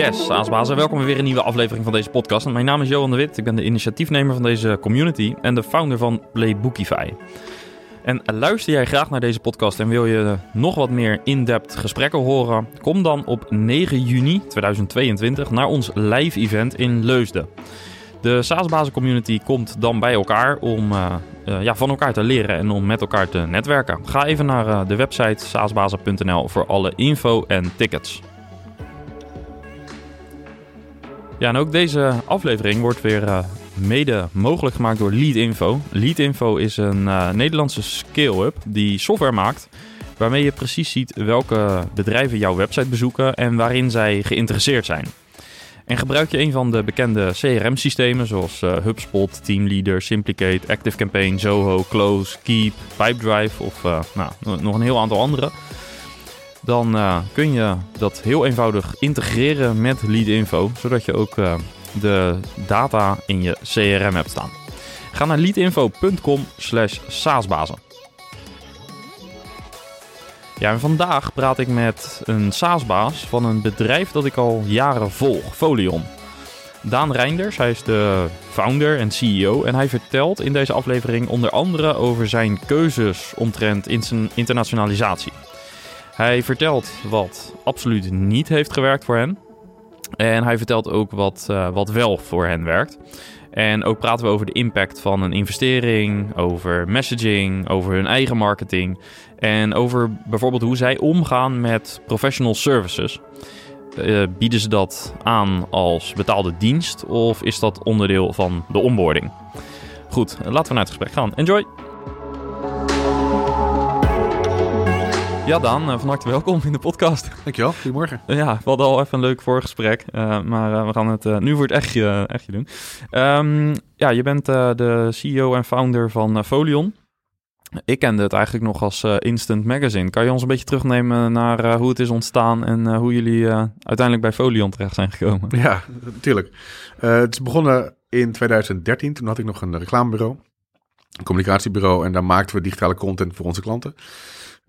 Yes, Saasbazen, welkom bij weer een nieuwe aflevering van deze podcast. Mijn naam is Johan de Wit, ik ben de initiatiefnemer van deze community en de founder van Playbookify. En luister jij graag naar deze podcast en wil je nog wat meer in-depth gesprekken horen? Kom dan op 9 juni 2022 naar ons live event in Leusden. De SaaS-bazen community komt dan bij elkaar om uh, uh, ja, van elkaar te leren en om met elkaar te netwerken. Ga even naar uh, de website saasbazen.nl voor alle info en tickets. Ja, en ook deze aflevering wordt weer mede mogelijk gemaakt door Leadinfo. Leadinfo is een Nederlandse scale-up die software maakt waarmee je precies ziet welke bedrijven jouw website bezoeken en waarin zij geïnteresseerd zijn. En gebruik je een van de bekende CRM-systemen zoals uh, HubSpot, Teamleader, Simplicate, ActiveCampaign, Zoho, Close, Keep, Pipedrive of nou, nog een heel aantal andere. Dan uh, kun je dat heel eenvoudig integreren met Leadinfo, zodat je ook de data in je CRM hebt staan. Ga naar leadinfo.com slash saasbazen. Ja, en vandaag praat ik met een SaaS-baas van een bedrijf dat ik al jaren volg, Folion. Daan Reinders, hij is de founder en CEO en hij vertelt in deze aflevering onder andere over zijn keuzes omtrent internationalisatie. Hij vertelt wat absoluut niet heeft gewerkt voor hen en hij vertelt ook wat, uh, wat wel voor hen werkt. En ook praten we over de impact van een investering, over messaging, over hun eigen marketing en over bijvoorbeeld hoe zij omgaan met professional services. Uh, bieden ze dat aan als betaalde dienst of is dat onderdeel van de onboarding? Goed, laten we naar het gesprek gaan. Enjoy! Ja, Daan, van harte welkom in de podcast. Dankjewel, goedemorgen. Ja, we hadden al even een leuk voorgesprek, uh, maar uh, we gaan het uh, nu voor het echtje, echtje doen. Um, ja, je bent de CEO en founder van Folion. Ik kende het eigenlijk nog als Instant Magazine. Kan je ons een beetje terugnemen naar hoe het is ontstaan en hoe jullie uiteindelijk bij Folion terecht zijn gekomen? Ja, natuurlijk. het is begonnen in 2013. Toen had ik nog een reclamebureau, een communicatiebureau en daar maakten we digitale content voor onze klanten.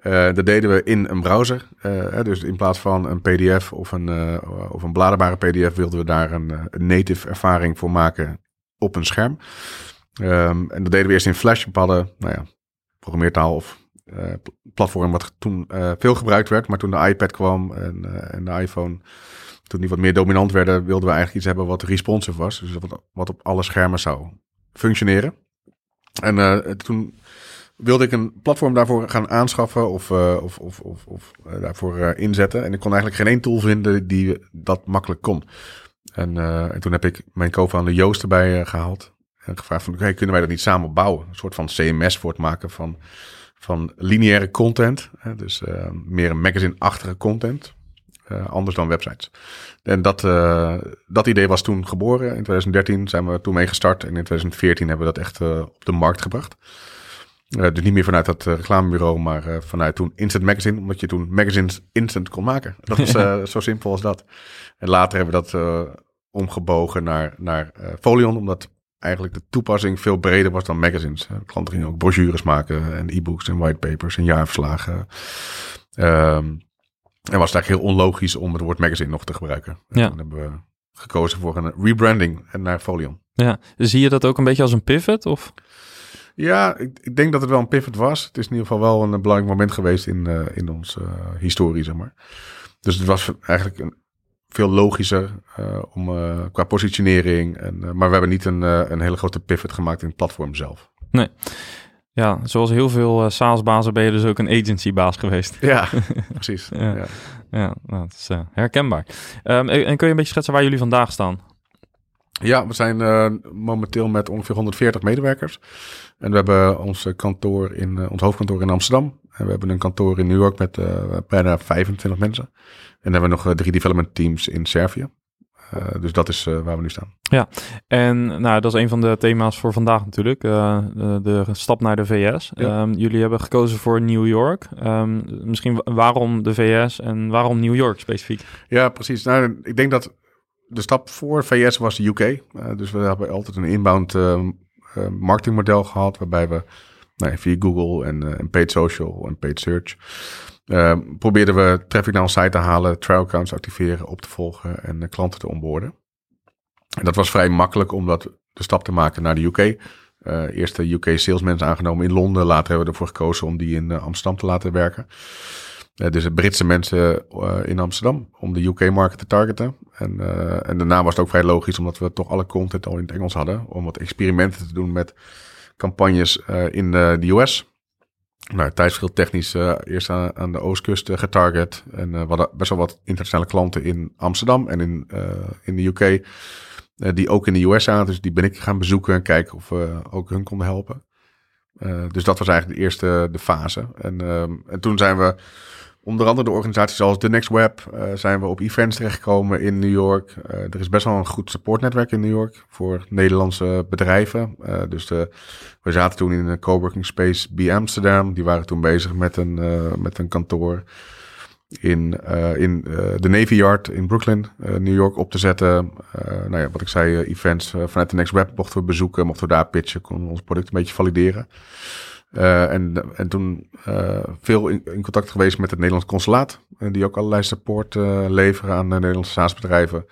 Uh, dat deden we in een browser. Uh, dus in plaats van een PDF of een, uh, of een bladerbare PDF wilden we daar een, native ervaring voor maken op een scherm. Um, en dat deden we eerst in Flash, een bepaalde nou ja, programmeertaal of platform wat toen veel gebruikt werd. Maar toen de iPad kwam en, en de iPhone, toen die wat meer dominant werden, wilden we eigenlijk iets hebben wat responsive was. Dus wat, wat op alle schermen zou functioneren. En toen wilde ik een platform daarvoor gaan aanschaffen of, uh, of, of, of, of uh, daarvoor uh, inzetten. En ik kon eigenlijk geen één tool vinden die dat makkelijk kon. En, en toen heb ik mijn co-founder Joost erbij gehaald. En gevraagd van, hey, kunnen wij dat niet samen bouwen? Een soort van CMS voor het maken van, van lineaire content. Hè? Dus meer een magazine-achtige content. anders dan websites. En dat, dat idee was toen geboren. In 2013 zijn we toen mee gestart. En in 2014 hebben we dat echt op de markt gebracht. Uh, dus niet meer vanuit dat uh, reclamebureau, maar uh, vanuit toen Instant Magazine, omdat je toen magazines instant kon maken. Dat is zo simpel als dat. En later hebben we dat omgebogen naar, naar Folion, omdat eigenlijk de toepassing veel breder was dan magazines. klanten gingen ook brochures maken en e-books en whitepapers en jaarverslagen. Um, en was het eigenlijk heel onlogisch om het woord magazine nog te gebruiken. Ja. toen hebben we gekozen voor een rebranding naar Folion. Ja, zie je dat ook een beetje als een pivot? Of? Ja, ik, ik, denk dat het wel een pivot was. Het is in ieder geval wel een, belangrijk moment geweest in, uh, in onze uh, historie, zeg maar. Dus het was eigenlijk een, veel logischer uh, om qua positionering. En, maar we hebben niet een, een hele grote pivot gemaakt in het platform zelf. Nee. Ja, zoals heel veel SaaS-bazen ben je dus ook een agency-baas geweest. Ja, precies. ja, ja. ja nou, dat is herkenbaar. Um, en kun je een beetje schetsen waar jullie vandaag staan? Ja, we zijn uh, momenteel met ongeveer 140 medewerkers. En we hebben ons kantoor in uh, ons hoofdkantoor in Amsterdam. En we hebben een kantoor in New York met uh, bijna 25 mensen. En dan hebben we nog drie development teams in Servië. dus dat is waar we nu staan. Ja, en nou, dat is een van de thema's voor vandaag natuurlijk. De, de, stap naar de VS. Ja. Um, jullie hebben gekozen voor New York. Um, misschien waarom de VS en waarom New York specifiek? Ja, precies. Nou, ik denk dat de stap voor VS was de UK. Uh, dus we hebben altijd een inbound uh, marketingmodel gehad, waarbij we nou, via Google en, en paid social en paid search probeerden we traffic naar ons site te halen, trial accounts activeren, op te volgen en klanten te onboorden. En dat was vrij makkelijk om dat de stap te maken naar de UK. Uh, eerst de UK salesmensen aangenomen in Londen. Later hebben we ervoor gekozen om die in Amsterdam te laten werken. Uh, dus Britse mensen in Amsterdam om de UK-market te targeten. En, en daarna was het ook vrij logisch, omdat we toch alle content al in het Engels hadden. Om wat experimenten te doen met campagnes in de US. Nou, tijdsverschil technisch eerst aan, aan, de oostkust getarget. En we hadden best wel wat internationale klanten in Amsterdam en in, in de UK. die ook in de US zaten. Dus die ben ik gaan bezoeken en kijken of we ook hun konden helpen. dus dat was eigenlijk de eerste de fase. En, ehm, en toen zijn we Onder andere de organisaties zoals The Next Web uh, zijn we op events terechtgekomen in New York. Uh, er is best wel een goed supportnetwerk in New York voor Nederlandse bedrijven. Uh, dus we zaten toen in een coworking space bij Amsterdam. Die waren toen bezig met een, met een kantoor in, in de Navy Yard in Brooklyn, New York op te zetten. nou ja, wat ik zei, events vanuit The Next Web mochten we bezoeken, mochten we daar pitchen, konden we ons product een beetje valideren. Uh, en, en toen uh, veel in, contact geweest met het Nederlands consulaat. Uh, die ook allerlei support leveren aan Nederlandse staatsbedrijven.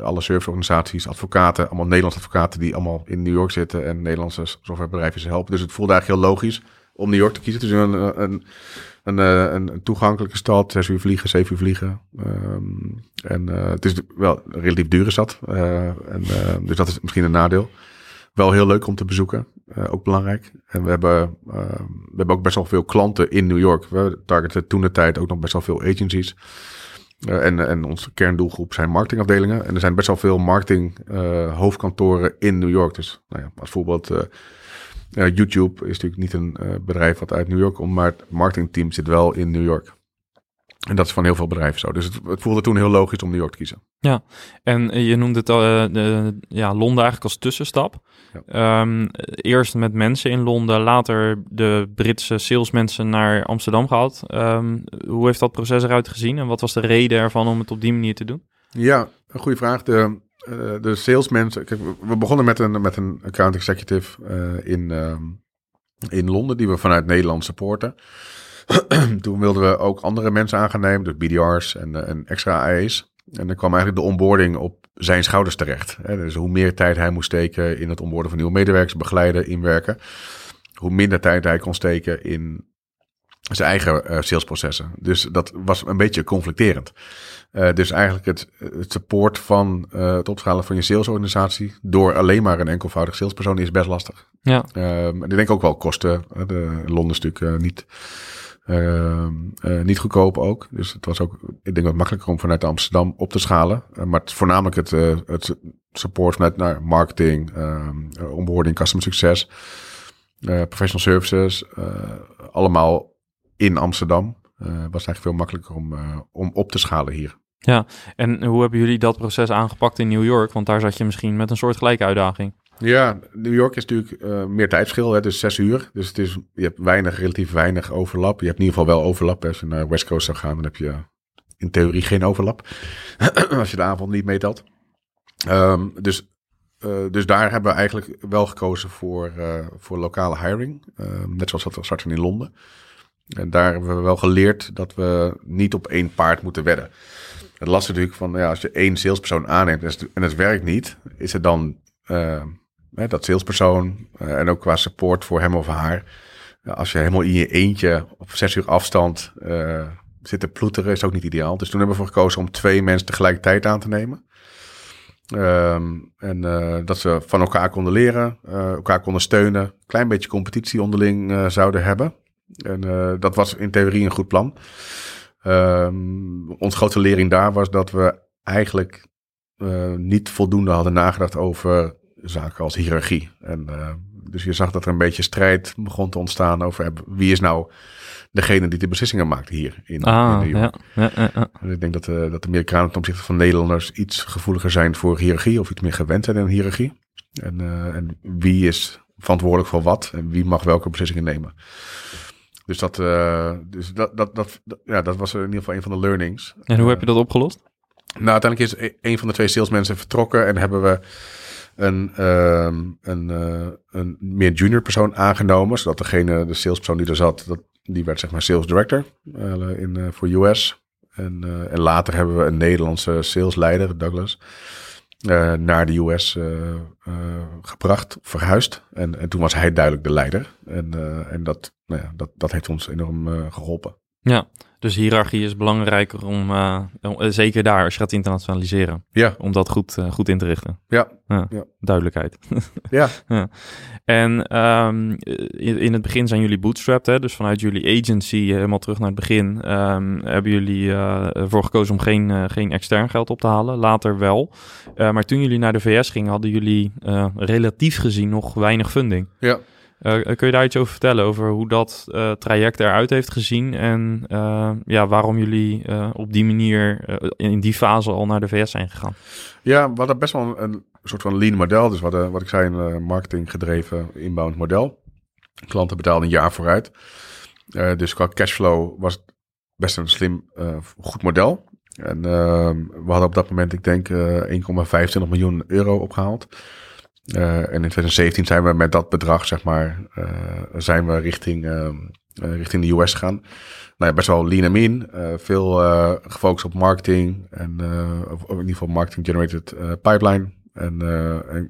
alle serviceorganisaties, advocaten, allemaal Nederlandse advocaten die allemaal in New York zitten en Nederlandse softwarebedrijven ze helpen. Dus het voelde eigenlijk heel logisch om New York te kiezen. Is een, een, een, een, toegankelijke stad, zes uur vliegen, zeven uur vliegen. Um, en het is wel een relatief dure stad. en, dus dat is misschien een nadeel wel heel leuk om te bezoeken. Uh, ook belangrijk. En we hebben, uh, we hebben ook best wel veel klanten in New York. We targeten toen de tijd ook nog best wel veel agencies. Uh, en, en onze kerndoelgroep zijn marketingafdelingen. En er zijn best wel veel marketing hoofdkantoren in New York. Dus nou ja, als voorbeeld YouTube is natuurlijk niet een bedrijf wat uit New York komt. Maar het marketingteam zit wel in New York. En dat is van heel veel bedrijven zo. Dus het, het, voelde toen heel logisch om New York te kiezen. Ja, en je noemde het al, uh, de, ja, Londen eigenlijk als tussenstap. Ja. Um, eerst met mensen in Londen, later de Britse salesmensen naar Amsterdam gehad. Um, hoe heeft dat proces eruit gezien en wat was de reden ervan om het op die manier te doen? Ja, een goede vraag. De, uh, de salesmensen, kijk, we begonnen met een, met een account executive uh, in, um, in Londen, die we vanuit Nederland supporten. toen wilden we ook andere mensen aan gaan nemen, dus BDR's en, eh, en extra AE's. En dan kwam eigenlijk de onboarding op zijn schouders terecht. Dus hoe meer tijd hij moest steken in het onboorden van nieuwe medewerkers, begeleiden, inwerken, hoe minder tijd hij kon steken in zijn eigen uh, salesprocessen. Dus dat was een beetje conflicterend. Uh, dus eigenlijk het, het support van uh, het opschalen van je salesorganisatie door alleen maar een enkelvoudig salespersoon is best lastig. Ja. en ik denk ook wel kosten. De Londen stuk niet uh, uh, niet goedkoop ook. Dus het was ook, ik denk wat makkelijker om vanuit Amsterdam op te schalen. Uh, maar het, voornamelijk het, het support vanuit naar marketing, ehm, onboarding, customer succes, professional services. allemaal in Amsterdam. was eigenlijk veel makkelijker om, om op te schalen hier. Ja, en hoe hebben jullie dat proces aangepakt in New York? Want daar zat je misschien met een soort gelijke uitdaging. Ja, New York is natuurlijk uh, meer tijdverschil, hè, dus zes uur. Dus het is, je hebt weinig, relatief weinig overlap. Je hebt in ieder geval wel overlap. Als je naar West Coast zou gaan, dan heb je in theorie geen overlap. als je de avond niet meetelt. Um, dus, uh, dus daar hebben we eigenlijk wel gekozen voor, voor lokale hiring. Um, net zoals dat we starten in Londen. En daar hebben we wel geleerd dat we niet op één paard moeten wedden. Het lastige natuurlijk van, ja, als je één salespersoon aanneemt en het werkt niet, is het dan dat salespersoon uh, en ook qua support voor hem of haar. als je helemaal in je eentje op zes uur afstand uh, zit te ploeteren, is ook niet ideaal. Dus toen hebben we voor gekozen om twee mensen tegelijkertijd aan te nemen. Um, en uh, dat ze van elkaar konden leren, elkaar konden steunen, klein beetje competitie onderling zouden hebben. En dat was in theorie een goed plan. Um, onze grote lering daar was dat we eigenlijk niet voldoende hadden nagedacht over zaken als hiërarchie. En, uh, dus je zag dat er een beetje strijd begon te ontstaan over wie is nou degene die de beslissingen maakt hier in, ah, in Ja, ja, ja, En ik denk dat, uh, dat de Amerikanen ten opzichte van Nederlanders iets gevoeliger zijn voor hiërarchie of iets meer gewend zijn aan hiërarchie. En, uh, en wie is verantwoordelijk voor wat en wie mag welke beslissingen nemen. Dus dat, dus dat, dat, dat, ja, dat was in ieder geval een van de learnings. En hoe heb je dat opgelost? Nou, uiteindelijk is een van de twee salesmensen vertrokken en hebben we een, uh, een, uh, een meer junior persoon aangenomen. Zodat degene, de salespersoon die er zat, dat Die werd zeg maar sales director in, voor US. En, en later hebben we een Nederlandse salesleider, Douglas, naar de US gebracht, verhuisd. En, en toen was hij duidelijk de leider. En, en dat, nou ja, dat, dat heeft ons enorm geholpen. Ja, dus hiërarchie is belangrijker om, uh, zeker daar als je gaat internationaliseren. Ja. Om dat goed, uh, goed in te richten. Ja. ja. ja. Duidelijkheid. ja. ja. En um, in, in, het begin zijn jullie bootstrapped, hè? dus vanuit jullie agency helemaal terug naar het begin um, hebben jullie uh, ervoor gekozen om geen, geen extern geld op te halen. Later wel. maar toen jullie naar de VS gingen, hadden jullie relatief gezien nog weinig funding. Ja. Uh, kun je daar iets over vertellen, over hoe dat uh, traject eruit heeft gezien en ja, waarom jullie op die manier in die fase al naar de VS zijn gegaan? Ja, we hadden best wel een, soort van lean model. Dus hadden, wat ik zei, een marketing gedreven inbound model. Klanten betaalden een jaar vooruit. dus qua cashflow was het best een slim, goed model. En ehm, we hadden op dat moment, ik denk, 1,25 miljoen euro opgehaald. Uh, en in 2017 zijn we met dat bedrag, zeg maar, uh, zijn we richting, uh, richting de US gegaan. Nou ja, best wel lean en mean. veel gefocust op marketing en of in ieder geval marketing generated pipeline. En,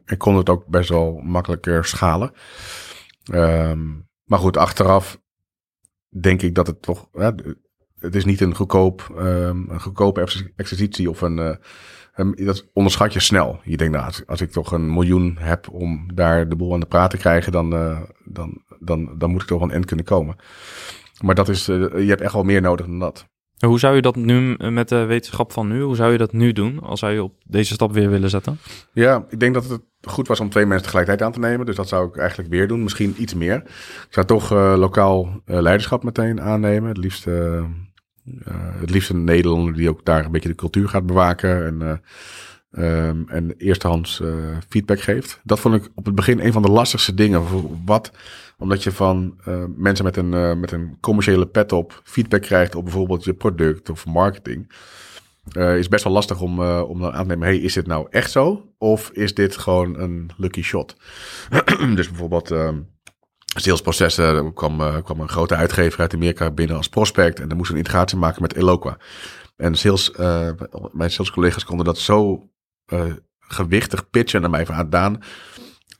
en, kon het ook best wel makkelijker schalen. Um, maar goed, achteraf denk ik dat het toch, het is niet een goedkoop, um, een goedkope exercitie of een Um, dat onderschat je snel. Je denkt, nou, als, ik toch een miljoen heb om daar de boel aan de praat te krijgen, dan, uh, dan, dan, dan moet ik toch een end kunnen komen. Maar dat is, uh, je hebt echt wel meer nodig dan dat. Hoe zou je dat nu met de wetenschap van nu, hoe zou je dat nu doen als zou je op deze stap weer willen zetten? Ja, ik denk dat het goed was om twee mensen tegelijkertijd aan te nemen. Dus dat zou ik eigenlijk weer doen, misschien iets meer. Ik zou toch uh, lokaal leiderschap meteen aannemen. Het liefst het liefst een Nederlander die ook daar een beetje de cultuur gaat bewaken en, uh, um, en eerstehands uh, feedback geeft. Dat vond ik op het begin een van de lastigste dingen. Wat, omdat je van mensen met een, met een commerciële pet op feedback krijgt op bijvoorbeeld je product of marketing. is best wel lastig om, om dan aan te nemen, hey, is dit nou echt zo? Of is dit gewoon een lucky shot? dus bijvoorbeeld ehm, salesprocessen. Kwam, uh, kwam een grote uitgever uit Amerika binnen als prospect. En dan moest een integratie maken met Eloqua. En sales, uh, mijn salescollega's konden dat zo uh, gewichtig pitchen naar mij van ah, Daan.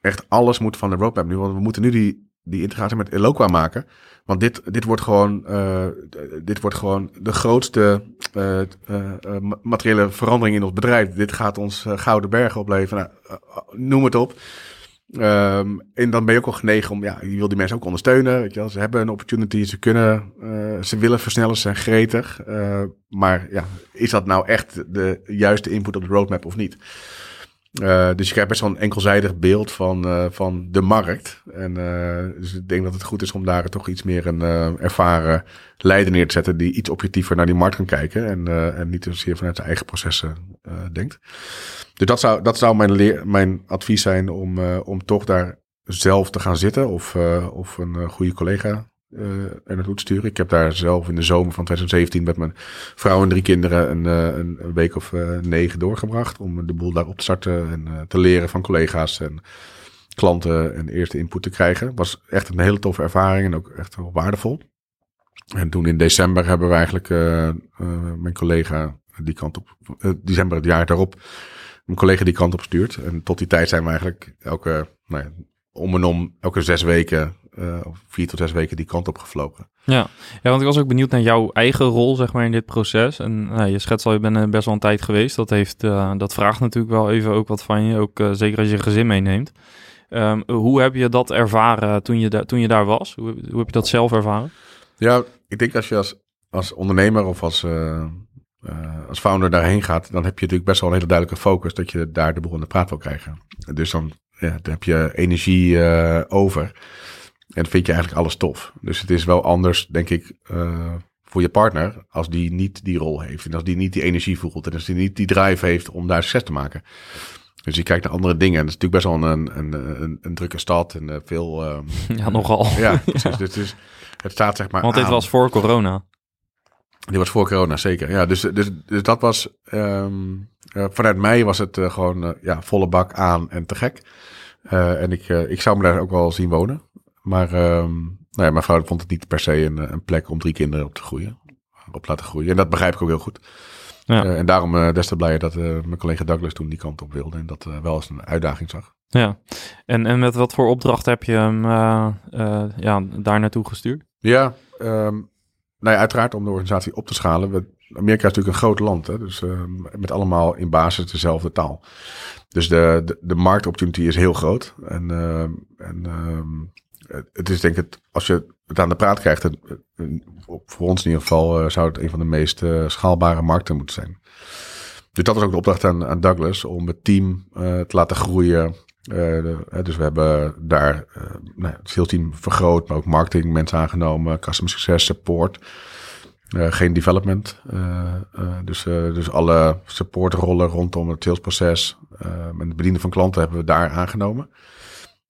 Echt alles moet van de roadmap nu. Want we moeten nu die, die integratie met Eloqua maken. Want dit, dit, wordt gewoon, dit wordt gewoon de grootste materiële verandering in ons bedrijf. Dit gaat ons gouden bergen opleveren. Nou, noem het op. Um, en dan ben je ook al genegen om, ja, je wil die mensen ook ondersteunen. Weet je wel. Ze hebben een opportunity, ze kunnen, uh, ze willen versnellen, ze zijn gretig. Uh, maar ja, is dat nou echt de juiste input op de roadmap of niet? Uh, dus je krijgt best wel een enkelzijdig beeld van, uh, van de markt. En uh, dus ik denk dat het goed is om daar toch iets meer een ervaren leider neer te zetten die iets objectiever naar die markt kan kijken en, en niet zozeer vanuit zijn eigen processen denkt. Dus dat zou, dat zou mijn, mijn advies zijn om, om toch daar zelf te gaan zitten of, of een goede collega uh, er naartoe sturen. Ik heb daar zelf in de zomer van 2017 met mijn vrouw en drie kinderen een, uh, een week of uh, negen doorgebracht. Om de boel daar op te starten en te leren van collega's en klanten en eerste input te krijgen. Was echt een hele toffe ervaring en ook echt wel waardevol. En toen in december hebben we eigenlijk mijn collega die kant op, december het jaar daarop, mijn collega die kant op stuurt. En tot die tijd zijn we eigenlijk elke, nou ja, om en om, elke zes weken uh, vier tot zes weken die kant op gevlogen. Ja. ja, want ik was ook benieuwd naar jouw eigen rol, zeg maar, in dit proces. En nou, je schetst al, je bent best wel een tijd geweest. Dat, heeft, uh, dat vraagt natuurlijk wel even ook wat van je, ook uh, zeker als je gezin meeneemt. Um, hoe heb je dat ervaren toen je, da toen je daar was? Hoe, hoe heb je dat zelf ervaren? Ja, ik denk als je als, als ondernemer of als, als founder daarheen gaat, dan heb je natuurlijk best wel een hele duidelijke focus dat je daar de boel in de praat wil krijgen. Dus dan, ja, dan heb je energie over. En vind je eigenlijk alles tof. Dus het is wel anders, denk ik, uh, voor je partner als die niet die rol heeft. En als die niet die energie voelt. En als die niet die drive heeft om daar succes te maken. Dus je kijkt naar andere dingen. En dat is natuurlijk best wel een, een, een, een drukke stad en uh, veel... Uh, ja, nogal. Ja, precies. Dus, dus het staat zeg maar Want dit was voor corona. Dit was voor corona, zeker. Ja, dus, dus, dus dat was... Um, uh, vanuit mij was het gewoon ja, volle bak aan en te gek. en ik, ik zou me daar ook wel zien wonen. Maar um, nou ja, mijn vrouw vond het niet per se een, een plek om drie kinderen op te groeien. Op laten groeien. En dat begrijp ik ook heel goed. Ja. en daarom des te blijer dat mijn collega Douglas toen die kant op wilde. En dat wel als een uitdaging zag. Ja, en, en met wat voor opdracht heb je hem ja, daar naartoe gestuurd? Ja, ehm, nou ja, uiteraard om de organisatie op te schalen. We, Amerika is natuurlijk een groot land, hè, dus uh, met allemaal in basis dezelfde taal. Dus de, de, de marktopportunity is heel groot. En, uh, en uh, het is denk ik, als je het aan de praat krijgt, het, voor ons in ieder geval uh, zou het een van de meest uh, schaalbare markten moeten zijn. Dus dat was ook de opdracht aan, aan Douglas om het team uh, te laten groeien. Dus we hebben daar nou, het sales team vergroot, maar ook marketing mensen aangenomen, customer success, support. Geen development. dus, dus alle supportrollen rondom het salesproces en het bedienen van klanten hebben we daar aangenomen.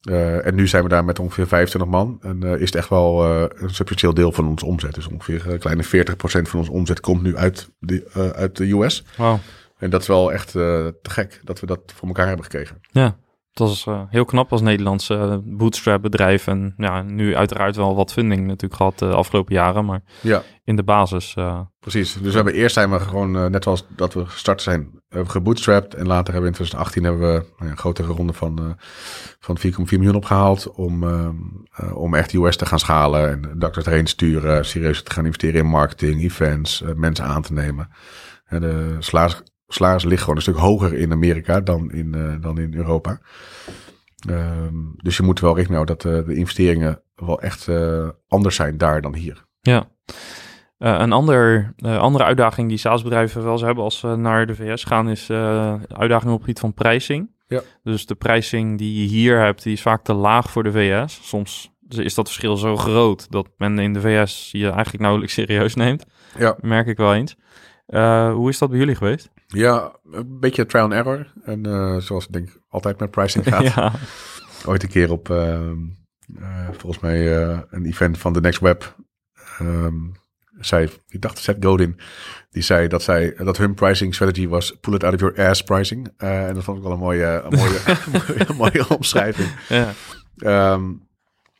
En nu zijn we daar met ongeveer 25 man. En is het echt wel een substantieel deel van ons omzet. Dus ongeveer een kleine 40% van ons omzet komt nu uit de, uit de US. Wow. En dat is wel echt te gek dat we dat voor elkaar hebben gekregen. Ja. Dat is heel knap als Nederlandse bootstrap bedrijf. En ja, nu uiteraard wel wat funding natuurlijk gehad de afgelopen jaren. Maar ja. in de basis. Precies. Dus we hebben eerst zijn we gewoon, net zoals dat we gestart zijn, hebben gebootstrapped. En later hebben we in 2018 hebben we nou een grotere ronde van, van 4,4 miljoen opgehaald. Om, om echt US te gaan schalen. En doctors erheen sturen. Serieus te gaan investeren in marketing, events, mensen aan te nemen. En de salaris ligt gewoon een stuk hoger in Amerika dan in, dan in Europa. Um, dus je moet wel rekening houden dat de investeringen wel echt anders zijn daar dan hier. Ja. Een ander, andere uitdaging die SaaS-bedrijven wel eens hebben als ze naar de VS gaan, is uitdaging op het gebied van prijzing. Ja. Dus de prijzing die je hier hebt, die is vaak te laag voor de VS. Soms is dat verschil zo groot dat men in de VS je eigenlijk nauwelijks serieus neemt. Ja. Merk ik wel eens. hoe is dat bij jullie geweest? Ja, een beetje trial and error. En uh, zoals ik denk altijd met pricing gaat. ja. Ooit een keer op, uh, uh, volgens mij, een event van The Next Web. Um, zei, ik dacht Seth Godin, die zei dat, zij, dat hun pricing strategy was pull it out of your ass pricing. en dat vond ik wel een mooie, een mooie, mooie, mooie omschrijving. Ja. Um,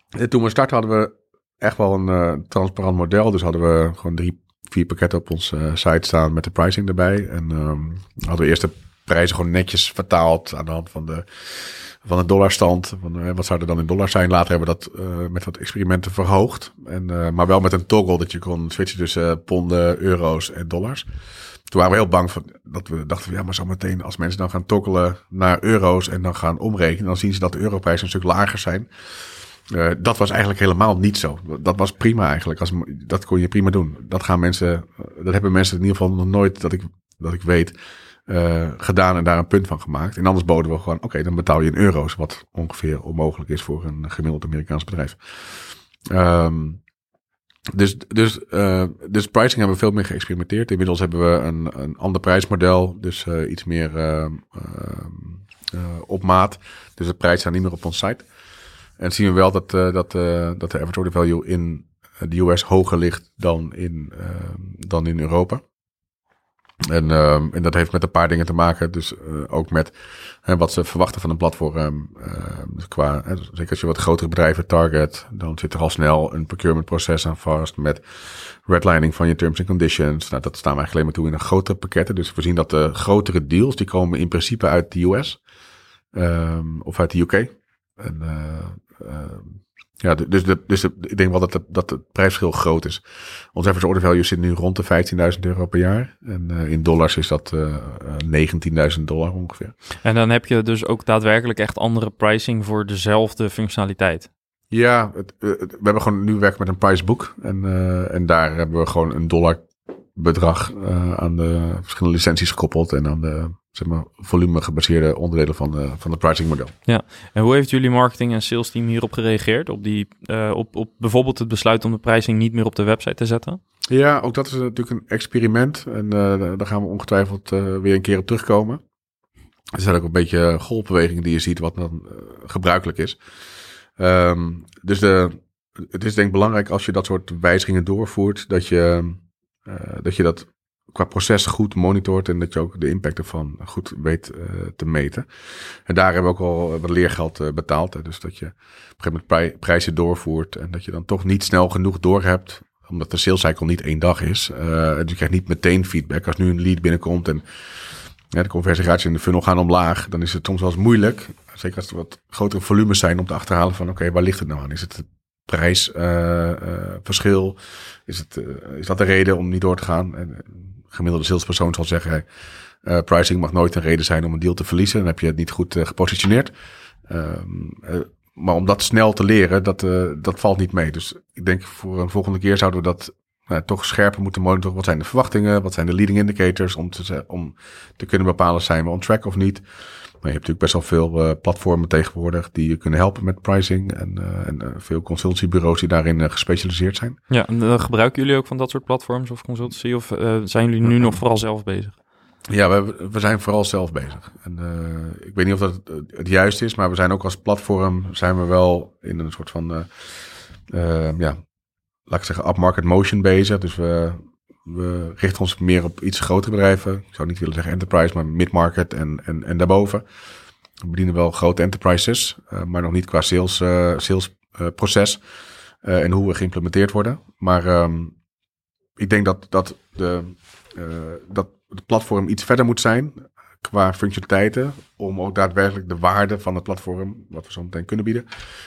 en toen we starten hadden we echt wel een transparant model. Dus hadden we gewoon drie vier pakketten op onze site staan met de pricing erbij. En um, hadden we eerst de prijzen gewoon netjes vertaald aan de hand van de, van de dollarstand. Uh, wat zou er dan in dollars zijn? Later hebben we dat uh, met wat experimenten verhoogd. En, uh, maar wel met een toggle dat je kon switchen tussen ponden, euro's en dollars. Toen waren we heel bang van, dat we dachten, ja, maar zo meteen als mensen dan gaan toggelen naar euro's en dan gaan omrekenen, dan zien ze dat de europrijzen een stuk lager zijn. Dat was eigenlijk helemaal niet zo. Dat was prima eigenlijk. Als, dat kon je prima doen. Dat gaan mensen, dat hebben mensen in ieder geval nog nooit, dat ik, dat ik weet, uh, gedaan en daar een punt van gemaakt. En anders boden we gewoon, oké, dan betaal je in euro's, wat ongeveer onmogelijk is voor een gemiddeld Amerikaans bedrijf. Um, dus, dus, uh, dus pricing hebben we veel meer geëxperimenteerd. Inmiddels hebben we een, een ander prijsmodel, dus uh, iets meer uh, op maat. Dus de prijs staat niet meer op ons site. En zien we wel dat, dat, dat de average order value in de US hoger ligt dan in, dan in Europa. En, en dat heeft met een paar dingen te maken. Dus ook met wat ze verwachten van een platform. Dus qua, zeker als je wat grotere bedrijven target, dan zit er al snel een procurement proces aan vast. Met redlining van je terms and conditions. Nou, dat staan we eigenlijk alleen maar toe in een grotere pakketten. Dus we zien dat de grotere deals, die komen in principe uit de US. Of uit de UK. En, uh, ja, dus, de, dus de, ik denk wel dat, de, dat het prijsverschil groot is. Ons average order value zit nu rond de 15.000 euro per jaar. En uh, in dollars is dat uh, 19.000 dollar ongeveer. En dan heb je dus ook daadwerkelijk echt andere pricing voor dezelfde functionaliteit. Ja, het, het, we hebben gewoon nu werken met een pricebook. En, en daar hebben we gewoon een dollar bedrag aan de verschillende licenties gekoppeld. En aan de zeg maar, volume gebaseerde onderdelen van, de, van het pricing model. Ja, en hoe heeft jullie marketing en sales team hierop gereageerd? Op, die, uh, op, op bijvoorbeeld het besluit om de pricing niet meer op de website te zetten? Ja, ook dat is natuurlijk een experiment. En uh, daar gaan we ongetwijfeld uh, weer een keer op terugkomen. Er zijn ook een beetje golfbewegingen die je ziet wat dan gebruikelijk is. Um, dus de, het is denk ik belangrijk als je dat soort wijzigingen doorvoert, dat je, dat, je dat qua proces goed monitort en dat je ook de impact ervan goed weet uh, te meten. En daar hebben we ook al wat leergeld uh, betaald. Hè. Dus dat je op een gegeven moment prij prijzen doorvoert en dat je dan toch niet snel genoeg doorhebt omdat de sales cycle niet één dag is. Uh, dus je krijgt niet meteen feedback. Als nu een lead binnenkomt en ja, de conversieratio in de funnel gaan omlaag, dan is het soms wel eens moeilijk. Zeker als er wat grotere volumes zijn om te achterhalen van oké, waar ligt het nou aan? Is het het prijsverschil? is, het, is dat de reden om niet door te gaan? En, gemiddelde salespersoon zal zeggen, uh, pricing mag nooit een reden zijn om een deal te verliezen. Dan heb je het niet goed uh, gepositioneerd. Um, uh, maar om dat snel te leren, dat, dat valt niet mee. Dus ik denk voor een volgende keer zouden we dat toch scherper moeten monitoren. Wat zijn de verwachtingen? Wat zijn de leading indicators? Om te, om te kunnen bepalen, zijn we on track of niet? Maar je hebt natuurlijk best wel veel uh, platformen tegenwoordig die je kunnen helpen met pricing. En, uh, en uh, veel consultiebureaus die daarin gespecialiseerd zijn. Ja, en gebruiken jullie ook van dat soort platforms of consultancy? Of zijn jullie nu nog vooral zelf bezig? Ja, we, we zijn vooral zelf bezig. En ik weet niet of dat het, het juist is, maar we zijn ook als platform zijn we wel in een soort van, ja, laat ik zeggen, upmarket motion bezig. Dus we, we richten ons meer op iets grotere bedrijven. Ik zou niet willen zeggen enterprise, maar mid-market en, en, en daarboven. We bedienen wel grote enterprises, uh, maar nog niet qua sales, uh, sales uh, proces en hoe we geïmplementeerd worden. Maar um, ik denk dat, dat, de, dat het platform iets verder moet zijn qua functionaliteiten. Om ook daadwerkelijk de waarde van het platform, wat we zo meteen kunnen bieden,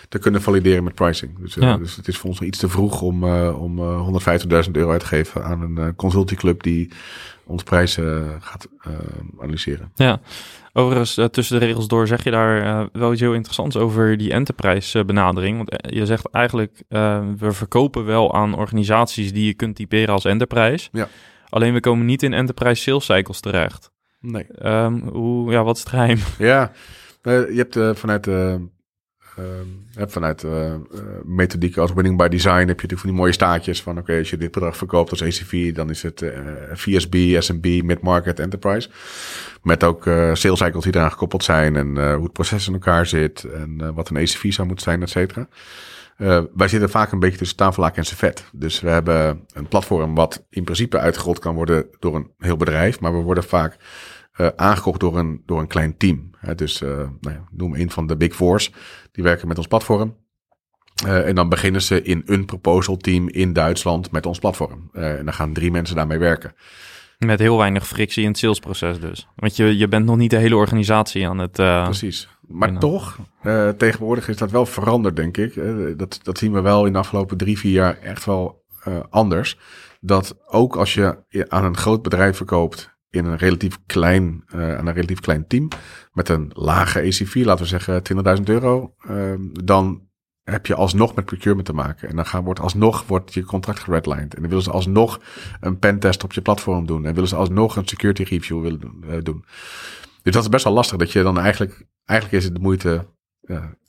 te kunnen valideren met pricing. Dus, ja. dus het is voor ons iets te vroeg om, uh, om uh, 150.000 euro uit te geven aan een uh, consultieclub die ons prijzen gaat analyseren. Ja, overigens tussen de regels door zeg je daar wel iets heel interessants over die enterprise benadering. Want je zegt eigenlijk, we verkopen wel aan organisaties die je kunt typeren als enterprise. Ja. Alleen we komen niet in enterprise sales cycles terecht. Nee. Um, hoe, ja, wat is het geheim? Ja, uh, je hebt uh, vanuit de uh, hebt vanuit uh, methodiek als winning by design heb je natuurlijk van die mooie staatjes van oké, okay, als je dit bedrag verkoopt als ACV, dan is het VSB, SMB, mid-market, enterprise. Met ook sales cycles die eraan gekoppeld zijn en hoe het proces in elkaar zit en wat een ACV zou moeten zijn, et cetera. Uh, wij zitten vaak een beetje tussen tafellaak en servet. Dus we hebben een platform wat in principe uitgerold kan worden door een heel bedrijf. Maar we worden vaak uh, aangekocht door een, door een klein team. Hè, dus uh, nou ja, noem een van de Big Fours. Die werken met ons platform. Uh, en dan beginnen ze in een proposal team in Duitsland met ons platform. en dan gaan drie mensen daarmee werken. Met heel weinig frictie in het salesproces dus. Want je, je bent nog niet de hele organisatie aan het... Precies. Maar toch, tegenwoordig is dat wel veranderd, denk ik. dat, dat zien we wel in de afgelopen drie, vier jaar echt wel anders. Dat ook als je aan een groot bedrijf verkoopt in een relatief klein, uh, aan een relatief klein team met een lage ACV, laten we zeggen 20.000 euro, uh, dan heb je alsnog met procurement te maken. En dan gaan, wordt alsnog wordt je contract geredlined. En dan willen ze alsnog een pentest op je platform doen. En willen ze alsnog een security review willen doen. Doen. Dus dat is best wel lastig. Dat je dan eigenlijk, eigenlijk is het de moeite,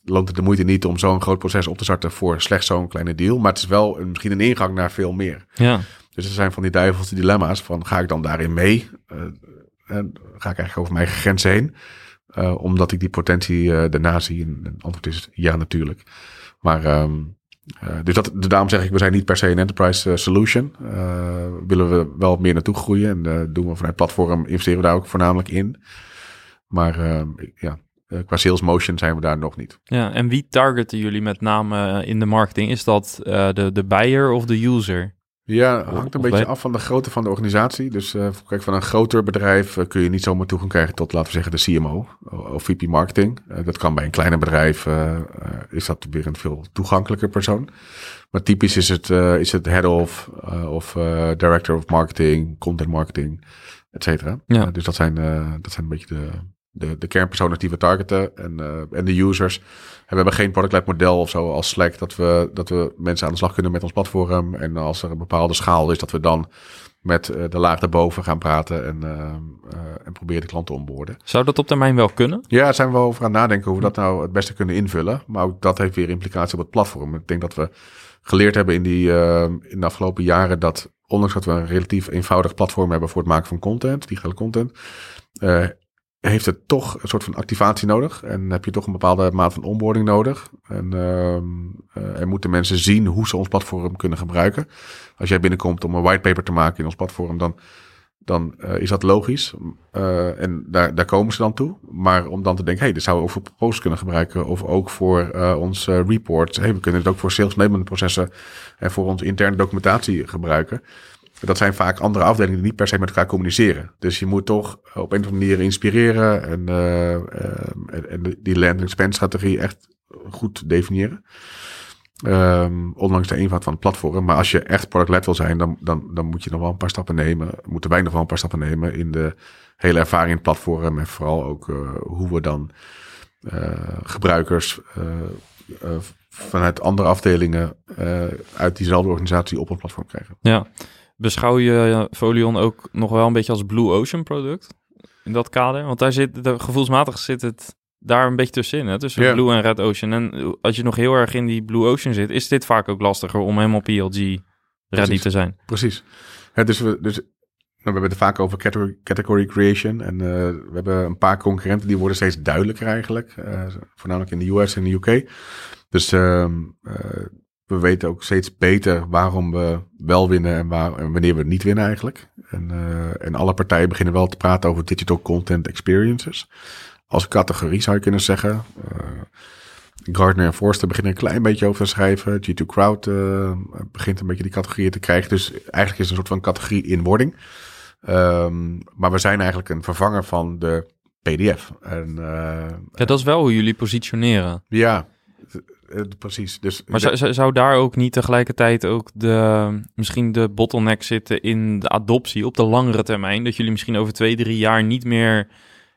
loont het de moeite niet om zo'n groot proces op te starten voor slechts zo'n kleine deal. Maar het is wel een, misschien een ingang naar veel meer. Ja. Dus er zijn van die duivelse dilemma's van ga ik dan daarin mee? En ga ik eigenlijk over mijn grenzen heen? Uh, omdat ik die potentie uh, daarna zie. En het antwoord is ja natuurlijk. Maar um, dus dat, daarom zeg ik, we zijn niet per se een enterprise solution. willen we wel meer naartoe groeien. En doen we vanuit platform, investeren we daar ook voornamelijk in. Maar ehm, ja, qua sales motion zijn we daar nog niet. Ja, en wie targeten jullie met name in de marketing? Is dat de, de buyer of de user? Ja, hangt een beetje af van de grootte van de organisatie. Dus uh, kijk, van een groter bedrijf uh, kun je niet zomaar toegang krijgen tot, laten we zeggen, de CMO of VP marketing. Uh, dat kan bij een kleiner bedrijf, is dat weer een veel toegankelijker persoon. Maar typisch is het, is het head of, of director of marketing, content marketing, et cetera. Ja. dus dat zijn, dat zijn een beetje de, de, de kernpersonen die we targeten en, en de users we hebben geen product-led model of zo als Slack, dat we, dat we mensen aan de slag kunnen met ons platform. En als er een bepaalde schaal is, dat we dan met uh, de laag daarboven gaan praten en, uh, en proberen de klanten onboorden. Zou dat op termijn wel kunnen? Ja, daar zijn we over aan nadenken hoe we dat nou het beste kunnen invullen. Maar ook dat heeft weer implicatie op het platform. Ik denk dat we geleerd hebben in, die, in de afgelopen jaren dat ondanks dat we een relatief eenvoudig platform hebben voor het maken van content, digitale content, heeft het toch een soort van activatie nodig. En heb je toch een bepaalde maat van onboarding nodig. En uh, moeten mensen zien hoe ze ons platform kunnen gebruiken. Als jij binnenkomt om een whitepaper te maken in ons platform, dan dan uh, is dat logisch. Uh, en daar, daar komen ze dan toe. Maar om dan te denken, hey, dit zouden we ook voor proposals kunnen gebruiken. Of ook voor ons report. Hey, we kunnen het ook voor sales processen en voor onze interne documentatie gebruiken. Dat zijn vaak andere afdelingen die niet per se met elkaar communiceren. Dus je moet toch op een of andere manier inspireren en, en, en die land and spend strategie echt goed definiëren. Um, ondanks de eenvoud van het platform. Maar als je echt product-led wil zijn, dan, dan, dan moet je nog wel een paar stappen nemen. Moeten wij nog wel een paar stappen nemen in de hele ervaring in het platform. En vooral ook uh, hoe we dan gebruikers vanuit andere afdelingen uit diezelfde organisatie op een platform krijgen. Ja. Beschouw je Folion ook nog wel een beetje als Blue Ocean product in dat kader? Want daar zit, de, gevoelsmatig zit het daar een beetje tussenin, hè? tussen Blue en Red Ocean. En als je nog heel erg in die Blue Ocean zit, is dit vaak ook lastiger om helemaal PLG ready te zijn. Precies. Dus we, dus, nou, we hebben het vaak over category, category creation. En uh, we hebben een paar concurrenten die worden steeds duidelijker eigenlijk. Uh, voornamelijk in de US en de UK. Dus uh, we weten ook steeds beter waarom we wel winnen en, waar, en wanneer we niet winnen eigenlijk. En, en alle partijen beginnen wel te praten over digital content experiences als categorie zou je kunnen zeggen. Uh, Gardner en Forster beginnen een klein beetje over te schrijven. G2 Crowd uh, begint een beetje die categorieën te krijgen. Dus eigenlijk is het een soort van categorie in wording. Um, maar we zijn eigenlijk een vervanger van de PDF. En, ja, dat is wel hoe jullie positioneren. Ja, precies. Dus maar zou, zou daar ook niet tegelijkertijd ook de, misschien de bottleneck zitten in de adoptie op de langere termijn? Dat jullie misschien over twee, drie jaar niet meer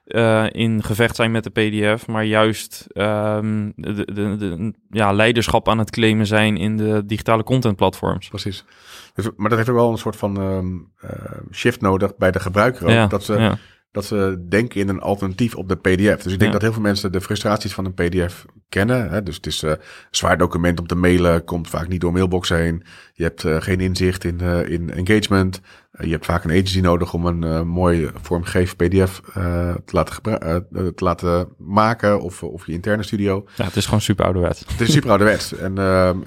uh, in gevecht zijn met de PDF, maar juist um, de, de, de, ja, leiderschap aan het claimen zijn in de digitale contentplatforms. Precies. Dus, maar dat heeft ook wel een soort van um, uh, shift nodig bij de gebruiker. Ook, ja, dat ze ja dat ze denken in een alternatief op de PDF. Dus ik denk dat heel veel mensen de frustraties van een PDF kennen. Hè? Dus het is uh, zwaar document om te mailen, komt vaak niet door mailbox heen. Je hebt uh, geen inzicht in, uh, in engagement. Je hebt vaak een agency nodig om een mooi vormgegeven PDF te, laten te laten maken of, of je interne studio. Ja, het is gewoon super ouderwets. Het is super ouderwets. en,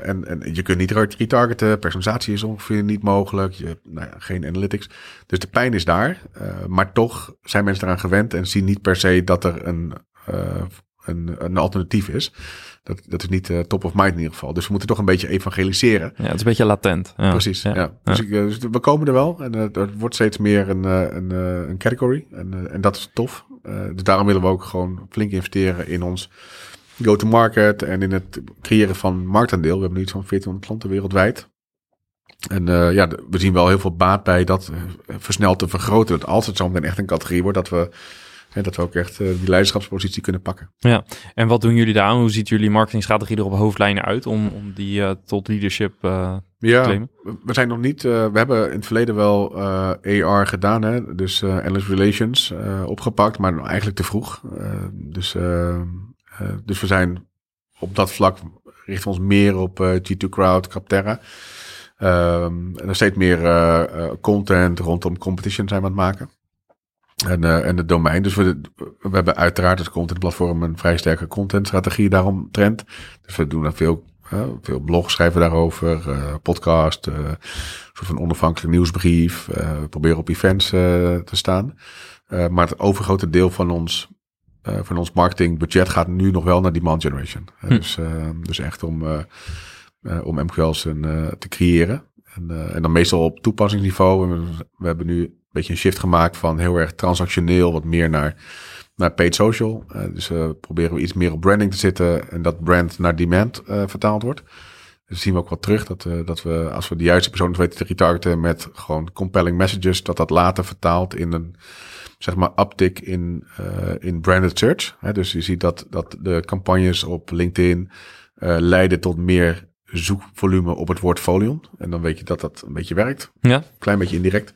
en, en je kunt niet retargeten. Personalisatie is ongeveer niet mogelijk. Je hebt nou ja, geen analytics. Dus de pijn is daar. maar toch zijn mensen eraan gewend en zien niet per se dat er een, een, een alternatief is. Dat, dat is niet uh, top of mind in ieder geval. Dus we moeten toch een beetje evangeliseren. Ja, het is een beetje latent. Ja. Precies, ja. Dus, Ik, dus, we komen er wel en uh, er wordt steeds meer een, een, een category. En, en dat is tof. dus daarom willen we ook gewoon flink investeren in ons go-to-market en in het creëren van marktaandeel. We hebben nu iets van 1400 klanten wereldwijd. En uh, ja, we zien wel heel veel baat bij dat versneld te vergroten. Dat als het zo meteen echt een categorie wordt, dat we, uh, dat we ook echt die leiderschapspositie kunnen pakken. Ja, en wat doen jullie daar aan? Hoe ziet jullie marketingstrategie er op hoofdlijnen uit om, om die tot leadership ja, te claimen? We zijn nog niet, we hebben in het verleden wel AR gedaan, hè? dus Analyst Relations opgepakt, maar eigenlijk te vroeg. dus, dus we zijn op dat vlak, richten we ons meer op G2 Crowd, Capterra. Um, en er steeds meer uh, content rondom competition zijn we aan het maken. En, uh, en het domein. Dus we, we hebben uiteraard als contentplatform een vrij sterke contentstrategie daarom trend. Dus we doen veel, uh, veel blogs schrijven daarover, uh, podcast, uh, een soort van onafhankelijk nieuwsbrief. we proberen op events te staan. maar het overgrote deel van ons, van ons marketingbudget gaat nu nog wel naar demand generation. Hm. Dus, dus echt om om MQL's te creëren. En, en, dan meestal op toepassingsniveau. We, we, hebben nu beetje een shift gemaakt van heel erg transactioneel, wat meer naar, naar paid social. dus proberen we iets meer op branding te zitten en dat brand naar demand vertaald wordt. Dus zien we ook wat terug dat, dat we, als we de juiste personen weten te retargeten met gewoon compelling messages, dat dat later vertaalt in een zeg maar uptick in, in branded search. dus je ziet dat, dat de campagnes op LinkedIn leiden tot meer zoekvolume op het woord folion. En dan weet je dat dat een beetje werkt. Ja. Klein beetje indirect.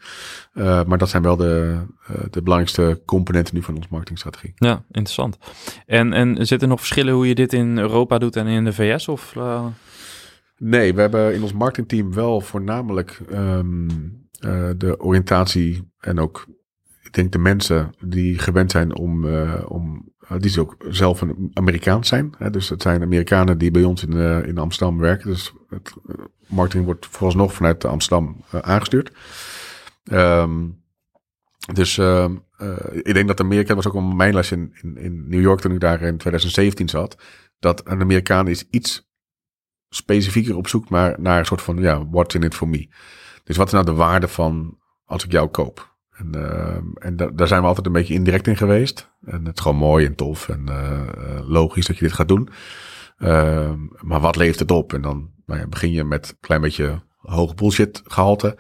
Uh, maar dat zijn wel de, uh, de belangrijkste componenten nu van onze marketingstrategie. Ja, interessant. En, en zitten er nog verschillen hoe je dit in Europa doet en in de VS? Of, uh... Nee, we hebben in ons marketingteam wel voornamelijk um, de oriëntatie en ook, ik denk de mensen die gewend zijn om, om die ook zelf een Amerikaans zijn. Hè? Dus het zijn Amerikanen die bij ons in, in Amsterdam werken. Dus het marketing wordt vooralsnog vanuit Amsterdam aangestuurd. Um, Dus uh, uh, ik denk dat Amerika, dat was ook op mijn les in, in, New York toen ik daar in 2017 zat, dat een Amerikaan is iets specifieker op zoek maar naar een soort van, ja, what's in it for me? Dus wat is nou de waarde van als ik jou koop? En, uh, en da daar zijn we altijd een beetje indirect in geweest. En het is gewoon mooi en tof en uh, logisch dat je dit gaat doen. Uh, maar wat levert het op? En dan nou begin je met een klein beetje hoog bullshit gehalte.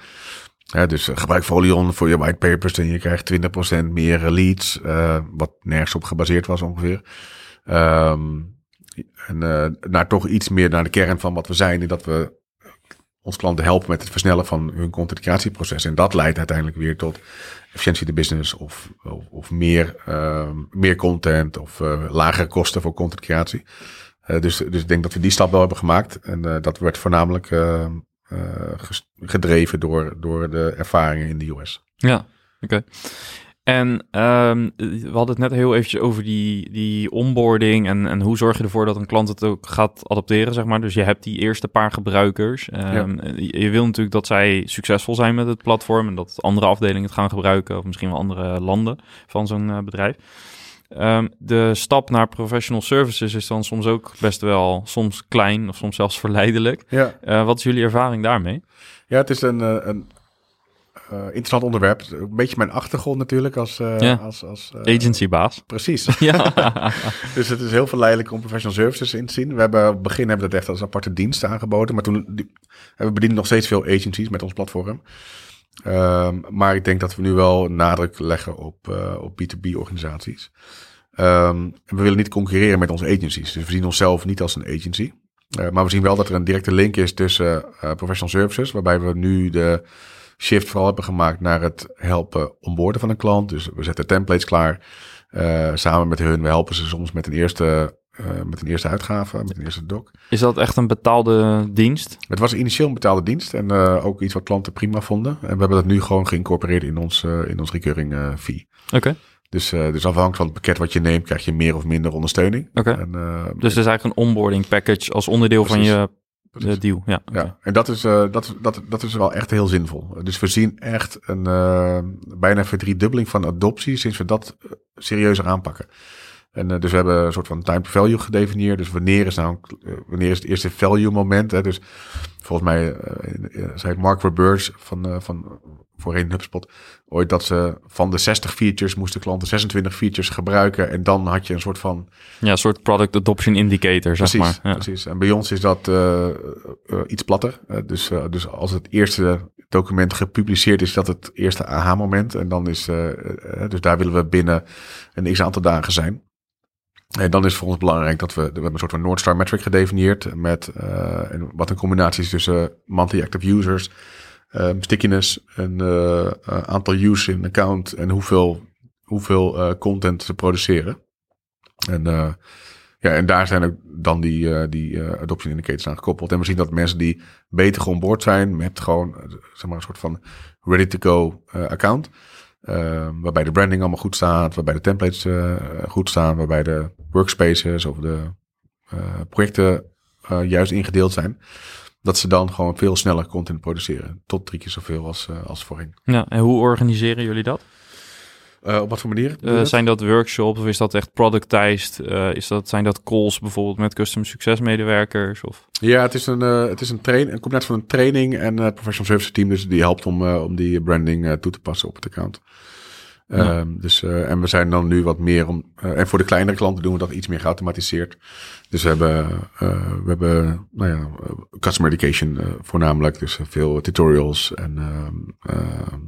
Ja, dus gebruik Folion voor je whitepapers en je krijgt 20% meer leads. wat nergens op gebaseerd was ongeveer. Um, en naar toch iets meer naar de kern van wat we zijn. En dat we ons klanten helpen met het versnellen van hun content En dat leidt uiteindelijk weer tot efficiëntie de business of, of, meer, uh, meer content of lagere kosten voor content creatie. Uh, dus, dus ik denk dat we die stap wel hebben gemaakt. En dat werd voornamelijk gedreven door, door de ervaringen in de US. Ja, oké. Okay. En um, we hadden het net heel eventjes over die, die onboarding en, en hoe zorg je ervoor dat een klant het ook gaat adopteren, zeg maar. Dus je hebt die eerste paar gebruikers. Um, je, je, wil natuurlijk dat zij succesvol zijn met het platform en dat andere afdelingen het gaan gebruiken of misschien wel andere landen van zo'n uh, bedrijf. Um, de stap naar professional services is dan soms ook best wel soms klein of soms zelfs verleidelijk. Ja. Uh, wat is jullie ervaring daarmee? Ja, het is een, uh, een uh, interessant onderwerp. Een beetje mijn achtergrond natuurlijk als... Uh, ja. als, als Agencybaas. Precies. ja. dus het is heel verleidelijk om professional services in te zien. We hebben op het begin hebben we dat echt als aparte dienst aangeboden. Maar toen die, we bedienen nog steeds veel agencies met ons platform. Um, maar ik denk dat we nu wel nadruk leggen op, op B2B organisaties. Um, we willen niet concurreren met onze agencies. Dus we zien onszelf niet als een agency. maar we zien wel dat er een directe link is tussen professional services. Waarbij we nu de shift vooral hebben gemaakt naar het helpen onboorden van een klant. Dus we zetten templates klaar samen met hun. We helpen ze soms met een eerste, uh, met een eerste uitgave, met een eerste doc. Is dat echt een betaalde dienst? Het was initieel een betaalde dienst en uh, ook iets wat klanten prima vonden. En we hebben dat nu gewoon geïncorporeerd in ons, in ons recurring fee. Oké. Okay. Dus, dus afhankelijk van het pakket wat je neemt, krijg je meer of minder ondersteuning. Oké. Okay. Dus het is eigenlijk een onboarding package als onderdeel precies. van je de deal, ja. Okay. ja. En dat is, uh, dat, dat, dat is wel echt heel zinvol. Dus we zien echt een uh, bijna verdriedubbeling van adoptie sinds we dat serieuzer aanpakken. En uh, dus we hebben een soort van time to value gedefinieerd. Dus wanneer is nou wanneer is het eerste value moment? Hè? Dus volgens mij zei Mark Roberts van, van voorheen HubSpot ooit dat ze van de 60 features moesten klanten 26 features gebruiken. En dan had je een soort van... Ja, een soort product adoption indicator, zeg precies, maar. Ja. Precies, en bij ons is dat uh, uh, iets platter. Uh, dus, dus als het eerste document gepubliceerd is, dat het eerste aha-moment. En dan is, dus daar willen we binnen een x-aantal dagen zijn. En dan is voor ons belangrijk dat we, we hebben een soort van North Star metric gedefinieerd met wat een combinatie is tussen monthly active users, um, stickiness, een uh, aantal use in account en hoeveel, hoeveel content ze produceren. En, ja, en daar zijn ook dan die, die adoption indicators aan gekoppeld. En we zien dat mensen die beter geonboard zijn met gewoon zeg maar een soort van ready-to-go account. Ehm, waarbij de branding allemaal goed staat, waarbij de templates goed staan, waarbij de workspaces of de projecten juist ingedeeld zijn dat ze dan gewoon veel sneller content produceren. Tot drie keer zoveel als, als voorheen. Ja, en hoe organiseren jullie dat? Uh, op wat voor manier? Uh, zijn dat workshops of is dat echt productized? is dat, zijn dat calls bijvoorbeeld met customer succes medewerkers? Of? Ja, het is een, het is een, train, een combinatie van een training en het professional service team. Dus die helpt om, om die branding toe te passen op het account. Ja. Um, dus, uh, en we zijn dan nu wat meer om. Uh, en voor de kleinere klanten doen we dat iets meer geautomatiseerd. Dus we hebben, uh, we hebben nou ja, customer education voornamelijk. Dus veel tutorials en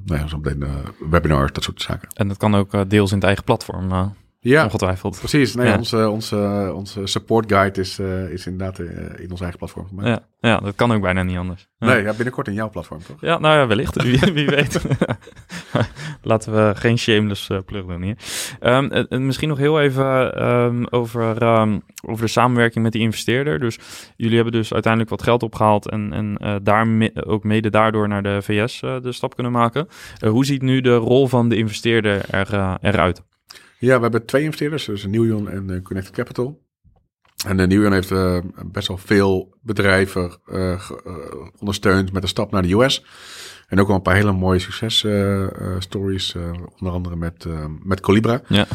nou ja, zo meteen webinars, dat soort zaken. En dat kan ook deels in het eigen platform. Ja, ongetwijfeld. Precies. Nee, ja. onze, onze, onze support guide is, uh, is inderdaad uh, in ons eigen platform gemaakt. Ja, ja, dat kan ook bijna niet anders. Nee, ja, binnenkort in jouw platform, toch? Ja, nou ja, wellicht. Wie, wie weet. Laten we geen shameless uh, plug doen hier. Um, misschien nog heel even um, over, um, over de samenwerking met die investeerder. Dus jullie hebben dus uiteindelijk wat geld opgehaald en, en daar me ook mede daardoor naar de VS de stap kunnen maken. hoe ziet nu de rol van de investeerder er, eruit? Ja, we hebben twee investeerders, dus Newjon en uh, Connected Capital. En de Neurion heeft uh, best wel veel bedrijven uh, ondersteund met de stap naar de US. En ook wel een paar hele mooie successtories, onder andere met, met Colibra. Ja.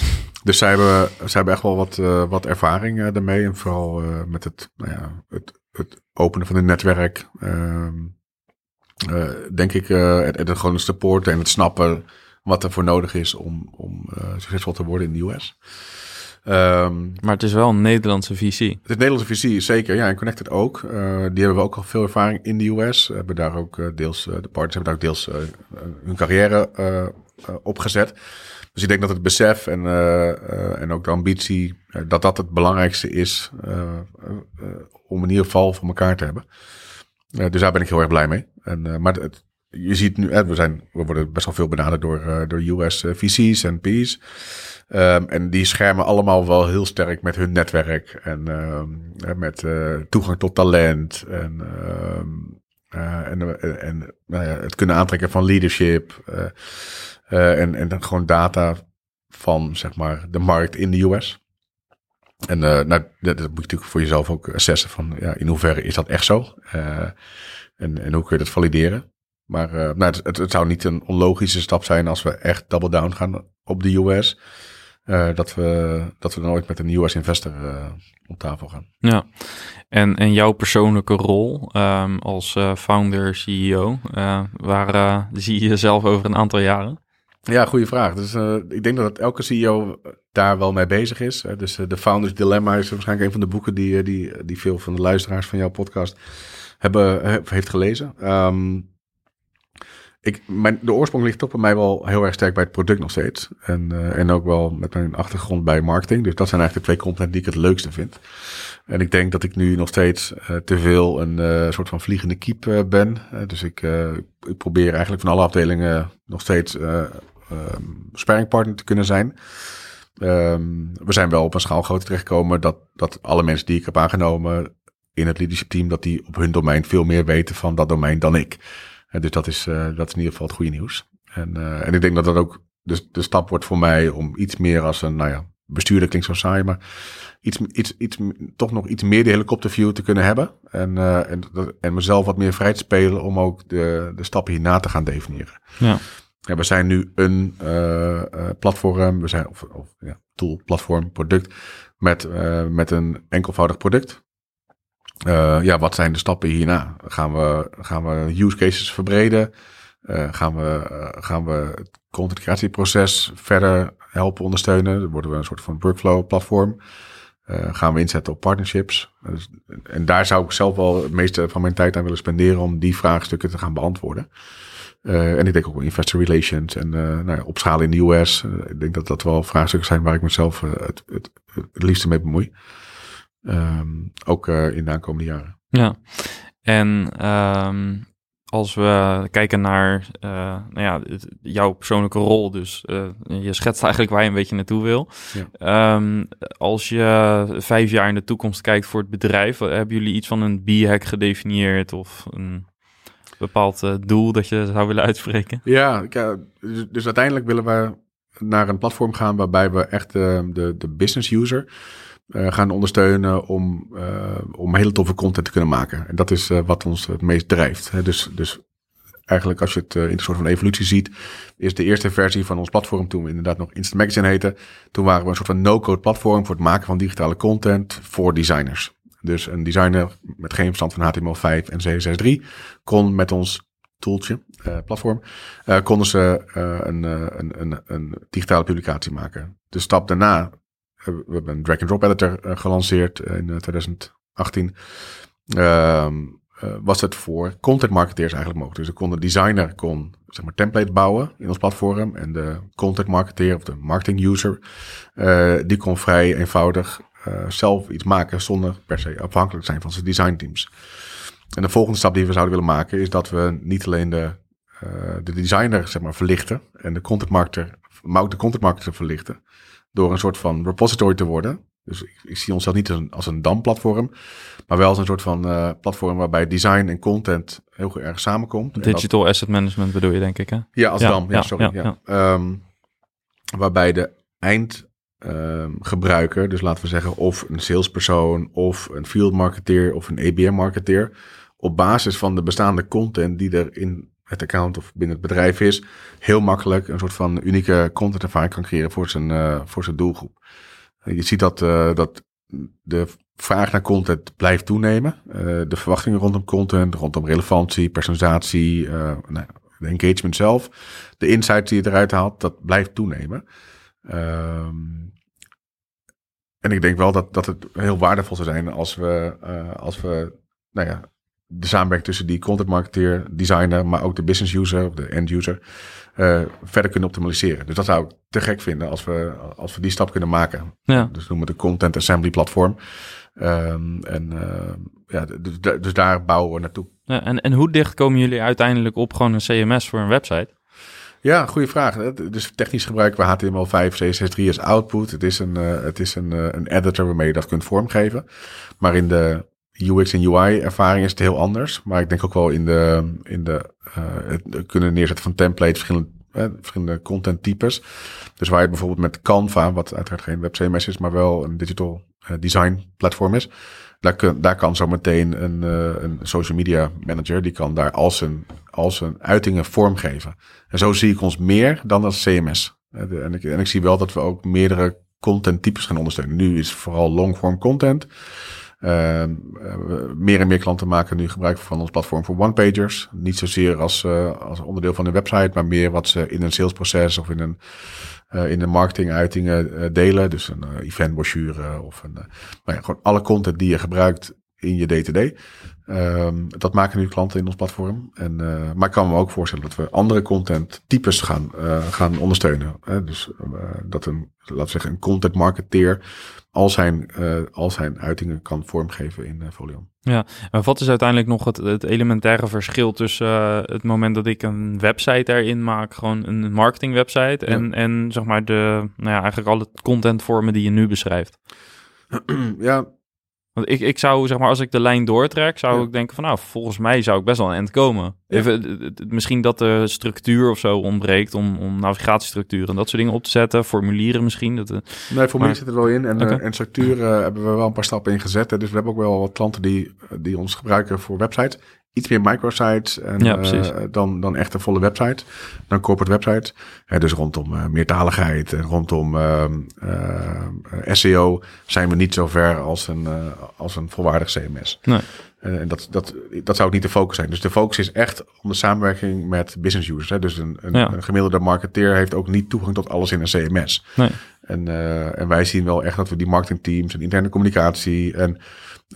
Dus zij hebben, zij hebben echt wel wat, wat ervaring daarmee. En vooral met het, nou ja, het, het openen van een netwerk. Ehm, denk ik, het, het gewoon supporten en het snappen wat er voor nodig is om, om succesvol te worden in de US. Um, maar het is wel een Nederlandse visie. Het is Nederlandse visie, zeker. Ja, en Connected ook. Uh, die hebben we ook al veel ervaring in de US. Hebben daar ook uh, deels, de partners hebben daar ook deels hun carrière opgezet. Dus ik denk dat het besef en, en ook de ambitie, dat dat het belangrijkste is om in ieder geval voor elkaar te hebben. dus daar ben ik heel erg blij mee. En, maar het, je ziet nu, we, zijn, we worden best wel veel benaderd door, door US VC's en P's. Um, en die schermen allemaal wel heel sterk met hun netwerk en um, met uh, toegang tot talent en, uh, en, en nou ja, het kunnen aantrekken van leadership en, en gewoon data van zeg maar de markt in de US. En nou, dat, dat, moet je natuurlijk voor jezelf ook assessen van ja, in hoeverre is dat echt zo en, en hoe kun je dat valideren. Maar nou, het, het, zou niet een onlogische stap zijn als we echt double down gaan op de US. Uh, dat, we, dat we nooit met een US investor uh, op tafel gaan. Ja, en, en jouw persoonlijke rol um, als founder, CEO, waar zie je jezelf over een aantal jaren? Ja, goede vraag. Dus ik denk dat elke CEO daar wel mee bezig is. dus de Founders Dilemma is waarschijnlijk een van de boeken die, die, die veel van de luisteraars van jouw podcast hebben, heeft gelezen. Um, ik, mijn, de oorsprong ligt toch bij mij wel heel erg sterk bij het product nog steeds. En, uh, en ook wel met mijn achtergrond bij marketing. Dus dat zijn eigenlijk de twee componenten die ik het leukste vind. En ik denk dat ik nu nog steeds uh, te veel een uh, soort van vliegende kiep ben. dus ik, ik probeer eigenlijk van alle afdelingen nog steeds um, sparringpartner te kunnen zijn. Um, we zijn wel op een schaalgrootte terechtgekomen dat, dat alle mensen die ik heb aangenomen in het leadership team, dat die op hun domein veel meer weten van dat domein dan ik dus dat is, uh, dat is in ieder geval het goede nieuws. En, uh, en ik denk dat dat ook de, de stap wordt voor mij om iets meer als een, nou ja, bestuurder klinkt zo saai, maar iets, iets, iets, toch nog iets meer de helikopterview te kunnen hebben. En, uh, en, en mezelf wat meer vrij te spelen om ook de, de stappen hierna te gaan definiëren. Ja. Ja, we zijn nu een uh, platform, we zijn, of, of ja, tool, platform, product met, uh, met een enkelvoudig product. Uh, ja, wat zijn de stappen hierna? Gaan we, gaan we use cases verbreden? Uh, gaan, we, uh, gaan we het content creatieproces verder helpen ondersteunen? Dan worden we een soort van workflow platform. gaan we inzetten op partnerships? Dus, en daar zou ik zelf wel het meeste van mijn tijd aan willen spenderen om die vraagstukken te gaan beantwoorden. en ik denk ook investor relations en nou ja, opschalen in de US. ik denk dat dat wel vraagstukken zijn waar ik mezelf het, het, het liefste mee bemoei. Um, ook uh, in de aankomende jaren. Ja, en um, als we kijken naar uh, nou ja, jouw persoonlijke rol, dus uh, je schetst eigenlijk waar je een beetje naartoe wil. Ja. Um, als je vijf jaar in de toekomst kijkt voor het bedrijf, hebben jullie iets van een B-hack gedefinieerd of een bepaald doel dat je zou willen uitspreken? Ja, ja dus, dus, uiteindelijk willen we naar een platform gaan waarbij we echt de, de business user uh, gaan ondersteunen om, uh, om hele toffe content te kunnen maken. En dat is uh, wat ons het meest drijft. Hè. Dus, dus eigenlijk als je het in een soort van evolutie ziet, is de eerste versie van ons platform, toen we inderdaad nog Instant Magazine heten, toen waren we een soort van no-code platform voor het maken van digitale content voor designers. Dus een designer met geen verstand van HTML5 en CSS3 kon met ons tooltje, platform, konden ze een, een, een, een digitale publicatie maken. De stap daarna we hebben een drag-and-drop editor eh, gelanceerd in 2018. Uh, ehm, was het voor content marketeers eigenlijk mogelijk. Dus kon de designer kon zeg maar template bouwen in ons platform en de content marketeer of de marketing user die kon vrij eenvoudig zelf iets maken zonder per se afhankelijk zijn van zijn design teams. En de volgende stap die we zouden willen maken is dat we niet alleen de, de designer zeg maar verlichten en de content marketer, maar de content marketer verlichten door een soort van repository te worden. Dus ik, ik zie onszelf niet als een, als een DAM-platform, maar wel als een soort van uh, platform waarbij design en content heel erg samenkomt. Digital asset management bedoel je, denk ik, hè? Ja, als DAM, ja, sorry. Ja, Um, waarbij de eind ehm, gebruiker, dus laten we zeggen of een salespersoon of een field marketeer of een ABM marketeer, op basis van de bestaande content die er in het account of binnen het bedrijf is, heel makkelijk een soort van unieke content ervaring kan creëren voor zijn, uh, voor zijn doelgroep. Je ziet dat, uh, dat de vraag naar content blijft toenemen. De verwachtingen rondom content, rondom relevantie, personalisatie, nou, de engagement zelf, de insights die je eruit haalt, dat blijft toenemen. Um, en ik denk wel dat, dat het heel waardevol zou zijn als we, als we nou ja, de samenwerking tussen die content marketeer, designer, maar ook de business user of de end user uh, verder kunnen optimaliseren. Dus dat zou ik te gek vinden als we, als we die stap kunnen maken. Ja. Dus noemen we de content assembly platform. Um, en uh, ja, dus, dus, daar bouwen we naartoe. Ja, en, en hoe dicht komen jullie uiteindelijk op gewoon een CMS voor een website? Ja, goede vraag. Dus technisch gebruiken we HTML5, CSS3 als output. Het is een, uh, het is een, uh, een editor waarmee je dat kunt vormgeven. Maar in de UX en UI ervaring is het heel anders. Maar ik denk ook wel in de, in de uh, het kunnen neerzetten van templates, verschillende, uh, verschillende content types. Dus waar je bijvoorbeeld met Canva, wat uiteraard geen web CMS is, maar wel een digital uh, design platform is. Daar, kun, daar kan zo meteen een, een social media manager, die kan daar als een, als een uitingen vormgeven. En zo zie ik ons meer dan als CMS. En ik, en ik zie wel dat we ook meerdere content types gaan ondersteunen. Nu is vooral long-form content. Uh, meer en meer klanten maken nu gebruik van ons platform voor one-pagers. Niet zozeer als, uh, als onderdeel van een website, maar meer wat ze in een salesproces of in een, uh, in marketinguitingen delen. Dus een eventbrochure of een, nou ja, gewoon alle content die je gebruikt in je day-to-day. Um, dat maken nu klanten in ons platform. En, uh, maar ik kan me ook voorstellen dat we andere content types gaan, uh, gaan ondersteunen. dus uh, dat een, laten we zeggen, een content marketeer al zijn, al zijn uitingen kan vormgeven in Folion. Ja, en wat is uiteindelijk nog het, het elementaire verschil tussen het moment dat ik een website erin maak, gewoon een marketing website, en, en zeg maar de, nou ja, eigenlijk alle contentvormen die je nu beschrijft? ja, want ik, ik zou, zeg maar, als ik de lijn doortrek, zou ik denken van, nou, volgens mij zou ik best wel een eind komen. Even, misschien dat de structuur of zo ontbreekt om, om navigatiestructuur en dat soort dingen op te zetten. Formulieren misschien. Dat, nee, formulieren zit er wel in. En, okay. uh, en structuur uh, hebben we wel een paar stappen in gezet. Hè. Dus we hebben ook wel wat klanten die, die ons gebruiken voor websites iets meer microsites en, ja, uh, dan, dan echt een volle website. Dan corporate websites. Uh, dus rondom uh, meertaligheid en rondom ehm, SEO zijn we niet zo ver als een, als een volwaardig CMS. Nee. en dat, dat, dat zou ook niet de focus zijn. Dus de focus is echt om de samenwerking met business users. Hè. Dus een, een, ja. een gemiddelde marketeer heeft ook niet toegang tot alles in een CMS. Nee. En, en wij zien wel echt dat we die marketingteams en interne communicatie en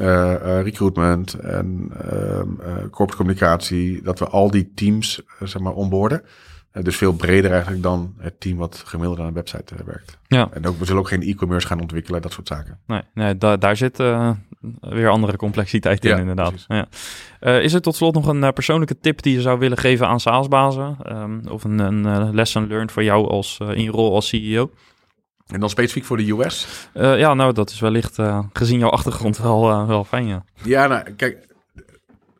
uh, uh, recruitment en uh, corporate communicatie, dat we al die teams zeg maar onboorden. dus veel breder eigenlijk dan het team wat gemiddeld aan een website werkt. Ja. En ook, we zullen ook geen e-commerce gaan ontwikkelen, dat soort zaken. Nee, nee da daar zit weer andere complexiteit in, ja, inderdaad. Ja. is er tot slot nog een persoonlijke tip die je zou willen geven aan salesbazen? Um, of een, een lesson learned voor jou als, in je rol als CEO? En dan specifiek voor de US? Uh, ja, nou, dat is wellicht uh, gezien jouw achtergrond wel, uh, wel fijn, ja. Ja, nou, kijk,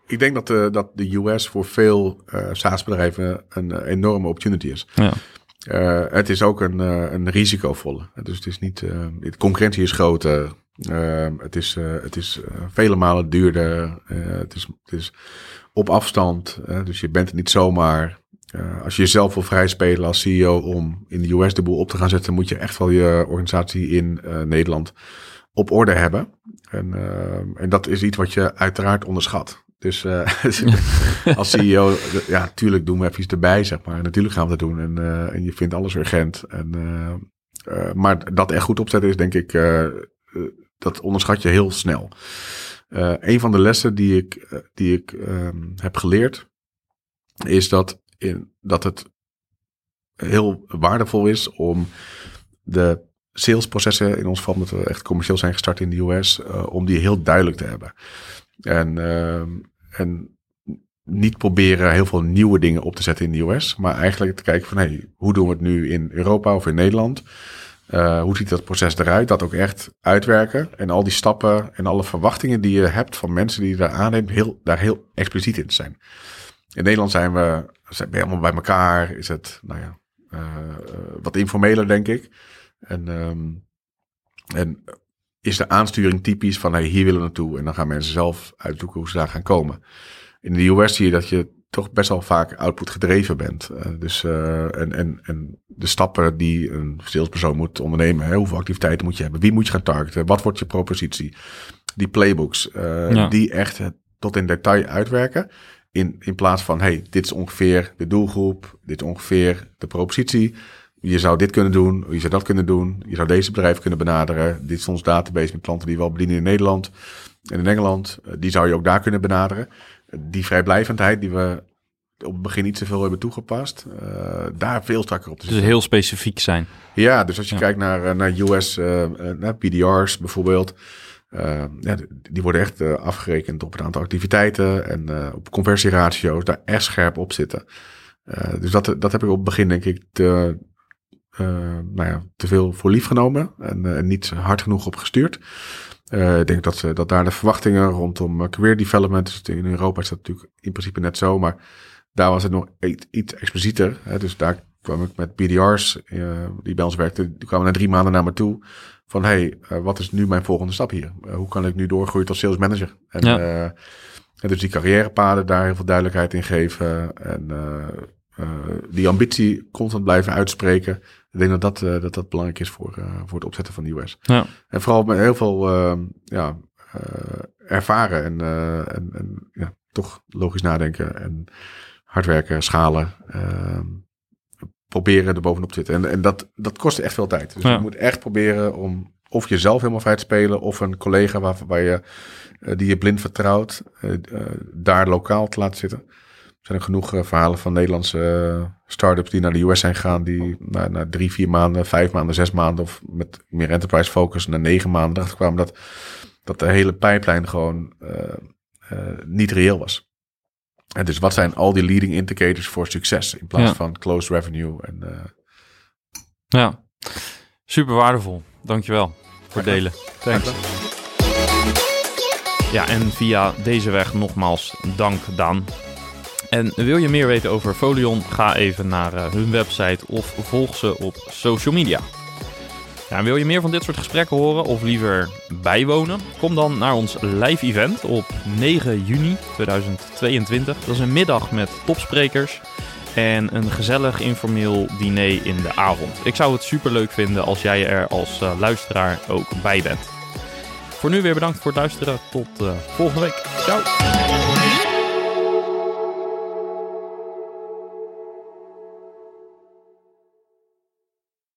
ik denk dat de, dat de US voor veel SaaS-bedrijven een enorme opportunity is. Ja. het is ook een, een risicovolle. Dus het is niet, de concurrentie is groter. het is, het is vele malen duurder. het, is, het is op afstand. dus je bent er niet zomaar. Uh, als je jezelf wil vrij spelen als CEO om in de US de boel op te gaan zetten, moet je echt wel je organisatie in uh, Nederland op orde hebben. En, uh, en dat is iets wat je uiteraard onderschat. Dus als CEO, ja, tuurlijk doen we even iets erbij, zeg maar. Natuurlijk gaan we dat doen en, en je vindt alles urgent. En, maar dat echt goed opzetten is, denk ik, dat onderschat je heel snel. een van de lessen die ik, die ik ehm, heb geleerd, is dat in, dat het heel waardevol is om de salesprocessen, in ons geval omdat we echt commercieel zijn gestart in de US, uh, om die heel duidelijk te hebben. En, uh, en niet proberen heel veel nieuwe dingen op te zetten in de US, maar eigenlijk te kijken van hey, hoe doen we het nu in Europa of in Nederland? Uh, hoe ziet dat proces eruit? Dat ook echt uitwerken. En al die stappen en alle verwachtingen die je hebt van mensen die je daar aanneemt, heel, daar heel expliciet in te zijn. In Nederland zijn we, zijn we helemaal bij elkaar. Is het, nou ja, uh, wat informeler, denk ik. En, um, En is de aansturing typisch van hey, hier willen we naartoe. En dan gaan mensen zelf uitzoeken hoe ze daar gaan komen. In de US zie je dat je toch best wel vaak output gedreven bent. Uh, dus, uh, en, en, en de stappen die een salespersoon moet ondernemen. Hè, hoeveel activiteiten moet je hebben? Wie moet je gaan targeten? Wat wordt je propositie? Die playbooks, uh, ja. die echt tot in detail uitwerken. In, in plaats van, hey, dit is ongeveer de doelgroep. Dit is ongeveer de propositie. Je zou dit kunnen doen, je zou dat kunnen doen. Je zou deze bedrijf kunnen benaderen. Dit is ons database met klanten die we al bedienen in Nederland en in Engeland. Die zou je ook daar kunnen benaderen die vrijblijvendheid die we op het begin niet zoveel hebben toegepast, uh, daar veel strakker op te zitten. Dus heel specifiek zijn. Ja, dus als je kijkt naar, eh, naar US, uh, eh, naar PDR's bijvoorbeeld, ja, die worden echt afgerekend op een aantal activiteiten en op conversieratio's, daar echt scherp op zitten. dus dat, dat heb ik op het begin denk ik te, nou ja, te veel voor lief genomen en, niet hard genoeg op gestuurd. Uh, ik denk dat, uh, dat daar de verwachtingen rondom uh, career development, dus in Europa is dat natuurlijk in principe net zo, maar daar was het nog iets, iets explicieter. Hè, dus daar kwam ik met BDR's die bij ons werkten, die kwamen na drie maanden naar me toe van hey, wat is nu mijn volgende stap hier? hoe kan ik nu doorgroeien tot sales manager? En, ja. en dus die carrièrepaden daar heel veel duidelijkheid in geven en die ambitie constant blijven uitspreken. Ik denk dat dat, dat, dat belangrijk is voor, voor het opzetten van de US. Ja. En vooral met heel veel uh, ja, ervaren en, en, en ja, toch logisch nadenken en hard werken, schalen. Ehm, proberen er bovenop te zitten. En, en dat, dat kost echt veel tijd. Dus ja. je moet echt proberen om of jezelf helemaal vrij te spelen, of een collega waar, waar je, die je blind vertrouwt, daar lokaal te laten zitten zijn er genoeg verhalen van Nederlandse start-ups die naar de US zijn gegaan, die na, na, drie, vier maanden, vijf maanden, zes maanden of met meer enterprise focus naar negen maanden erachter kwamen dat, dat de hele pijplijn gewoon uh, niet reëel was. En dus wat zijn al die leading indicators voor succes in plaats ja. van close revenue? En, ja, super waardevol. Dankjewel voor het delen. Thanks. Ja, en via deze weg nogmaals dank Daan en wil je meer weten over Folion? Ga even naar uh, hun website of volg ze op social media. Wil je meer van dit soort gesprekken horen of liever bijwonen? Kom dan naar ons live event op 9 juni 2022. Dat is een middag met topsprekers en een gezellig informeel diner in de avond. Ik zou het super leuk vinden als jij er als uh, luisteraar ook bij bent. Voor nu weer bedankt voor het luisteren. Tot uh, volgende week. Ciao.